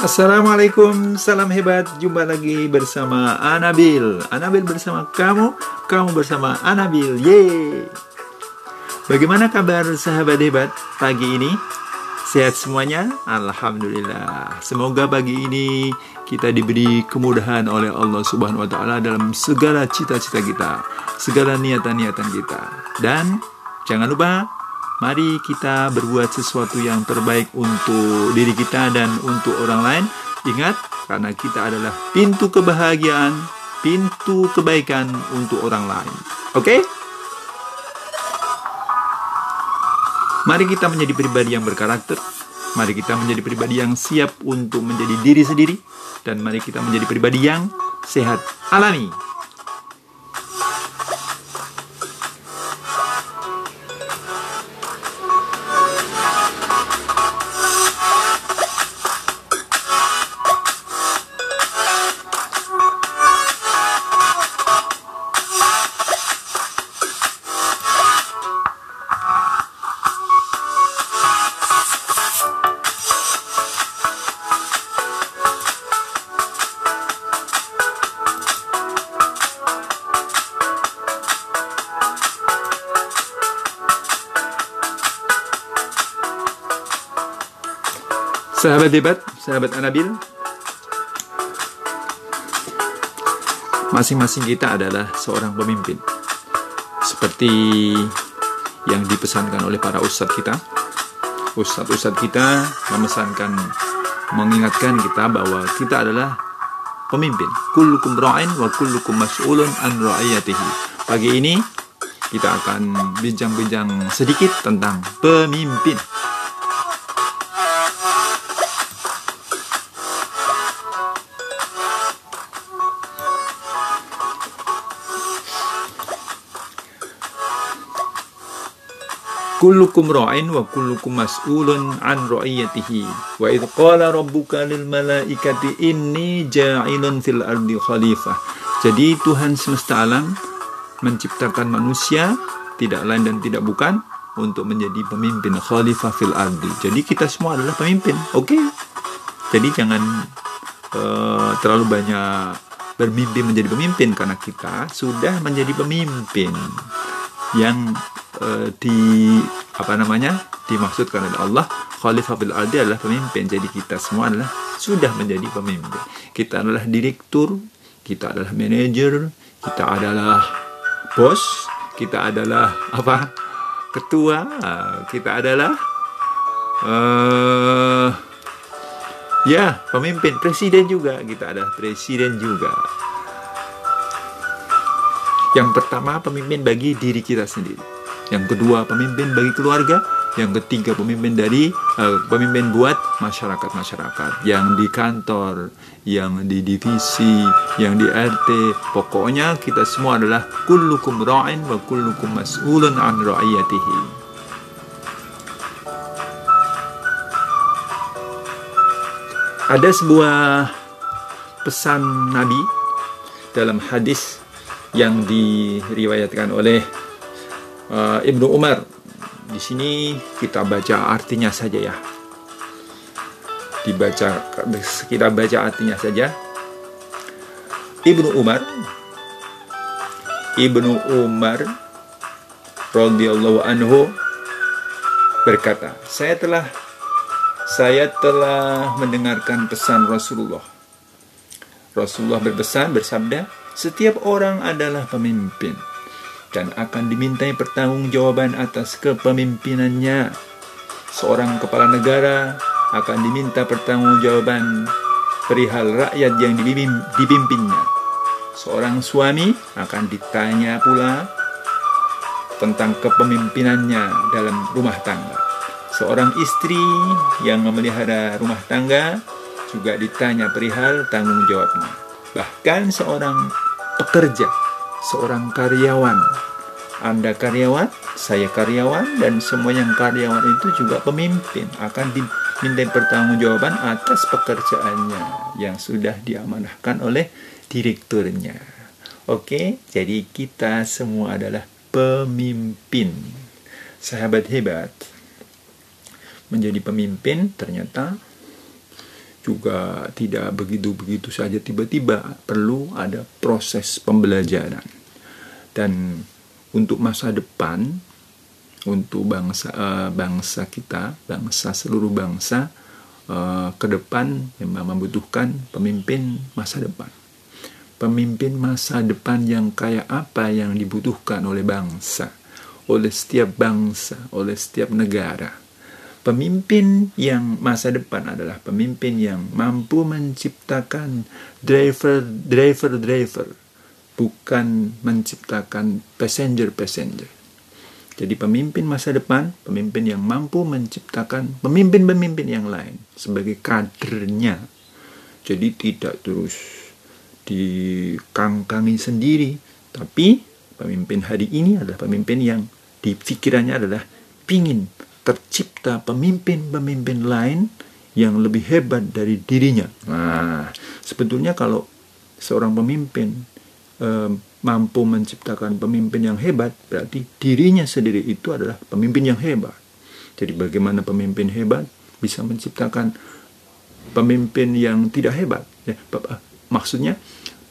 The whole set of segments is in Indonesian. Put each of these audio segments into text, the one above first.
Assalamualaikum, salam hebat. Jumpa lagi bersama Anabil. Anabil bersama kamu, kamu bersama Anabil. Yeay. Bagaimana kabar sahabat hebat pagi ini? Sehat semuanya? Alhamdulillah. Semoga pagi ini kita diberi kemudahan oleh Allah Subhanahu wa taala dalam segala cita-cita kita, segala niatan-niatan kita. Dan jangan lupa Mari kita berbuat sesuatu yang terbaik untuk diri kita dan untuk orang lain. Ingat, karena kita adalah pintu kebahagiaan, pintu kebaikan untuk orang lain. Oke? Okay? Mari kita menjadi pribadi yang berkarakter. Mari kita menjadi pribadi yang siap untuk menjadi diri sendiri. Dan mari kita menjadi pribadi yang sehat alami. Sahabat debat, sahabat Anabil, masing-masing kita adalah seorang pemimpin. Seperti yang dipesankan oleh para ustadz kita. Ustadz-ustadz kita memesankan, mengingatkan kita bahwa kita adalah pemimpin. Kullukum ra'in wa kullukum mas'ulun an ra'ayatihi. Pagi ini kita akan bincang-bincang sedikit tentang pemimpin. Kullukum ra'in wa kullukum mas'ulun an ra'iyatihi. Wa idh qala rabbuka lil malaikati inni ja'ilun fil ardi khalifah. Jadi Tuhan semesta alam menciptakan manusia tidak lain dan tidak bukan untuk menjadi pemimpin khalifah fil ardi. Jadi kita semua adalah pemimpin oke? Okay? jadi jangan uh, terlalu banyak bermimpi menjadi pemimpin karena kita sudah menjadi pemimpin yang uh, di apa namanya dimaksudkan oleh Allah khalifah bil ardi adalah pemimpin. Jadi kita semua adalah sudah menjadi pemimpin. Kita adalah direktur kita adalah manajer kita adalah bos kita adalah apa? Ketua kita adalah uh, ya pemimpin. Presiden juga kita adalah presiden juga. Yang pertama, pemimpin bagi diri kita sendiri. Yang kedua, pemimpin bagi keluarga. Yang ketiga, pemimpin dari uh, pemimpin buat masyarakat-masyarakat yang di kantor, yang di divisi, yang di RT. Pokoknya kita semua adalah kullukum ra'in wa kullukum mas'ulun an ra'iyatihi. Ada sebuah pesan Nabi dalam hadis yang diriwayatkan oleh uh, Ibnu Umar. Di sini kita baca artinya saja ya. Dibaca kita baca artinya saja. Ibnu Umar Ibnu Umar radhiyallahu anhu berkata, "Saya telah saya telah mendengarkan pesan Rasulullah. Rasulullah berpesan bersabda, setiap orang adalah pemimpin dan akan dimintai pertanggungjawaban atas kepemimpinannya. Seorang kepala negara akan diminta pertanggungjawaban perihal rakyat yang dipimpinnya. Seorang suami akan ditanya pula tentang kepemimpinannya dalam rumah tangga. Seorang istri yang memelihara rumah tangga juga ditanya perihal tanggung jawabnya. Bahkan seorang pekerja, seorang karyawan. Anda karyawan, saya karyawan, dan semua yang karyawan itu juga pemimpin akan diminta pertanggungjawaban atas pekerjaannya yang sudah diamanahkan oleh direkturnya. Oke, jadi kita semua adalah pemimpin. Sahabat hebat, menjadi pemimpin ternyata juga tidak begitu-begitu saja. Tiba-tiba perlu ada proses pembelajaran. Dan untuk masa depan untuk bangsa uh, bangsa kita bangsa seluruh bangsa uh, ke depan memang membutuhkan pemimpin masa depan. Pemimpin masa depan yang kayak apa yang dibutuhkan oleh bangsa oleh setiap bangsa oleh setiap negara Pemimpin yang masa depan adalah pemimpin yang mampu menciptakan driver driver driver bukan menciptakan passenger passenger. Jadi pemimpin masa depan, pemimpin yang mampu menciptakan pemimpin-pemimpin yang lain sebagai kadernya. Jadi tidak terus dikangkangi sendiri, tapi pemimpin hari ini adalah pemimpin yang di pikirannya adalah pingin tercipta pemimpin-pemimpin lain yang lebih hebat dari dirinya. Nah, sebetulnya kalau seorang pemimpin eh, mampu menciptakan pemimpin yang hebat, berarti dirinya sendiri itu adalah pemimpin yang hebat. Jadi bagaimana pemimpin hebat bisa menciptakan pemimpin yang tidak hebat? Ya, maksudnya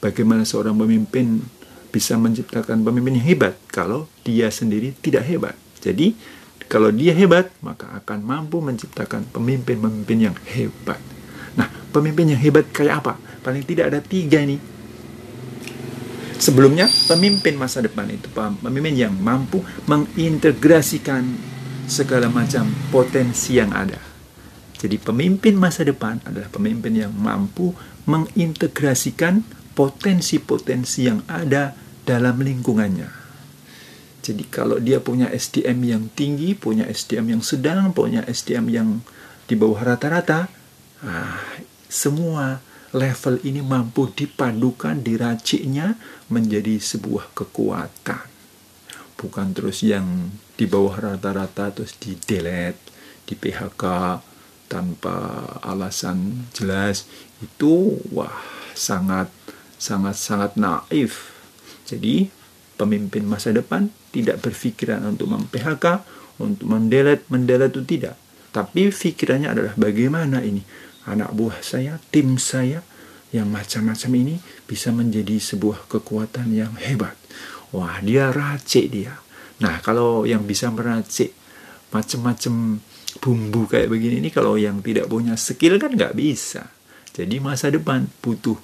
bagaimana seorang pemimpin bisa menciptakan pemimpin yang hebat kalau dia sendiri tidak hebat? Jadi kalau dia hebat, maka akan mampu menciptakan pemimpin-pemimpin yang hebat. Nah, pemimpin yang hebat kayak apa? Paling tidak ada tiga nih. Sebelumnya, pemimpin masa depan itu pemimpin yang mampu mengintegrasikan segala macam potensi yang ada. Jadi pemimpin masa depan adalah pemimpin yang mampu mengintegrasikan potensi-potensi yang ada dalam lingkungannya. Jadi kalau dia punya SDM yang tinggi, punya SDM yang sedang, punya SDM yang di bawah rata-rata, nah, semua level ini mampu dipadukan, diraciknya menjadi sebuah kekuatan. Bukan terus yang di bawah rata-rata terus di delete, di PHK tanpa alasan jelas. Itu wah sangat sangat sangat naif. Jadi pemimpin masa depan tidak berpikiran untuk mem-PHK, untuk mendelet, mendelet itu tidak. Tapi pikirannya adalah bagaimana ini anak buah saya, tim saya yang macam-macam ini bisa menjadi sebuah kekuatan yang hebat. Wah, dia racik dia. Nah, kalau yang bisa meracik macam-macam bumbu kayak begini ini kalau yang tidak punya skill kan nggak bisa. Jadi masa depan butuh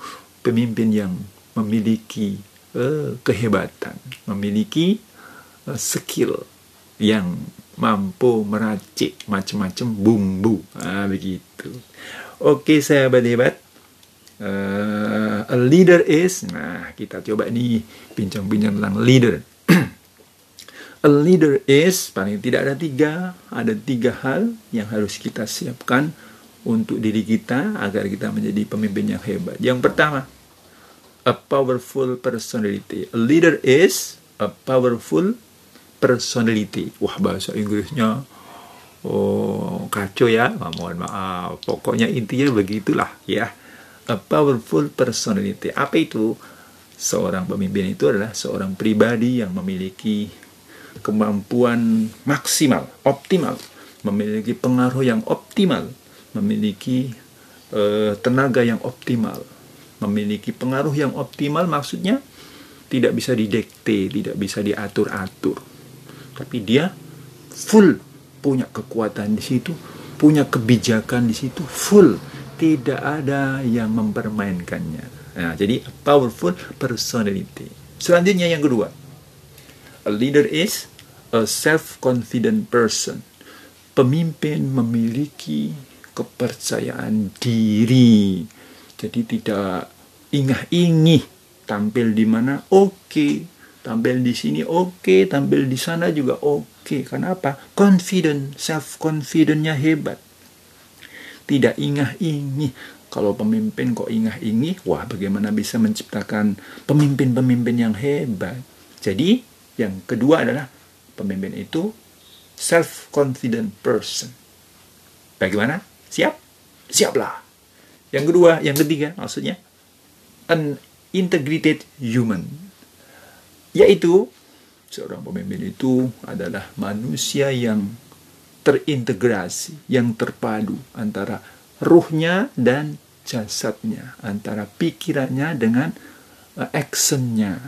pemimpin yang memiliki kehebatan, memiliki uh, skill yang mampu meracik macam-macam bumbu. Ah, begitu. Oke, saya hebat. Uh, a leader is, nah kita coba nih bincang-bincang tentang leader. a leader is, paling tidak ada tiga, ada tiga hal yang harus kita siapkan untuk diri kita agar kita menjadi pemimpin yang hebat. Yang pertama, a powerful personality. A leader is a powerful personality. Wah bahasa Inggrisnya oh kacau ya. Oh, mohon maaf. Pokoknya intinya begitulah ya. A powerful personality. Apa itu? Seorang pemimpin itu adalah seorang pribadi yang memiliki kemampuan maksimal, optimal, memiliki pengaruh yang optimal, memiliki uh, tenaga yang optimal, memiliki pengaruh yang optimal maksudnya tidak bisa didekte, tidak bisa diatur-atur. Tapi dia full punya kekuatan di situ, punya kebijakan di situ full, tidak ada yang mempermainkannya. Nah, jadi powerful personality. Selanjutnya yang kedua, a leader is a self-confident person. Pemimpin memiliki kepercayaan diri jadi tidak ingah-ingih tampil di mana oke, okay. tampil di sini oke, okay. tampil di sana juga oke. Okay. Kenapa? Confident, self confidentnya hebat. Tidak ingah-ingih. Kalau pemimpin kok ingah-ingih, wah bagaimana bisa menciptakan pemimpin-pemimpin yang hebat. Jadi yang kedua adalah pemimpin itu self confident person. Bagaimana? Siap? Siaplah. Yang kedua, yang ketiga maksudnya an integrated human. Yaitu seorang pemimpin itu adalah manusia yang terintegrasi, yang terpadu antara ruhnya dan jasadnya, antara pikirannya dengan uh, actionnya,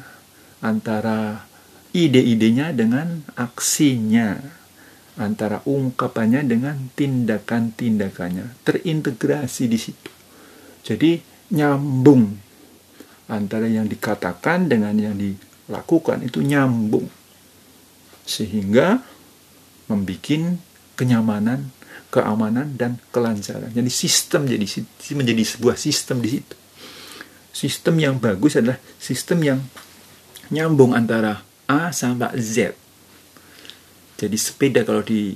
antara ide-idenya dengan aksinya, antara ungkapannya dengan tindakan-tindakannya, terintegrasi di situ. Jadi nyambung antara yang dikatakan dengan yang dilakukan itu nyambung sehingga membuat kenyamanan, keamanan dan kelancaran. Jadi sistem jadi menjadi sebuah sistem di situ. Sistem yang bagus adalah sistem yang nyambung antara A sampai Z. Jadi sepeda kalau di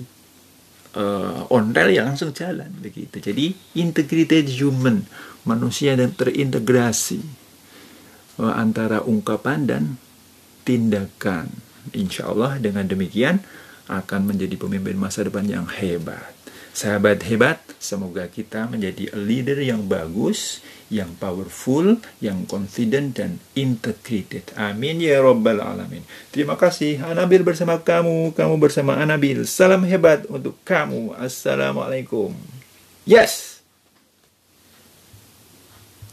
uh, on rail ya langsung jalan begitu. Jadi integrated human, manusia yang terintegrasi uh, antara ungkapan dan tindakan. Insya Allah dengan demikian akan menjadi pemimpin masa depan yang hebat. Sahabat hebat, semoga kita menjadi leader yang bagus, yang powerful, yang confident dan integrated. Amin ya robbal alamin. Terima kasih. Anabil bersama kamu, kamu bersama Anabil. Salam hebat untuk kamu. Assalamualaikum. Yes.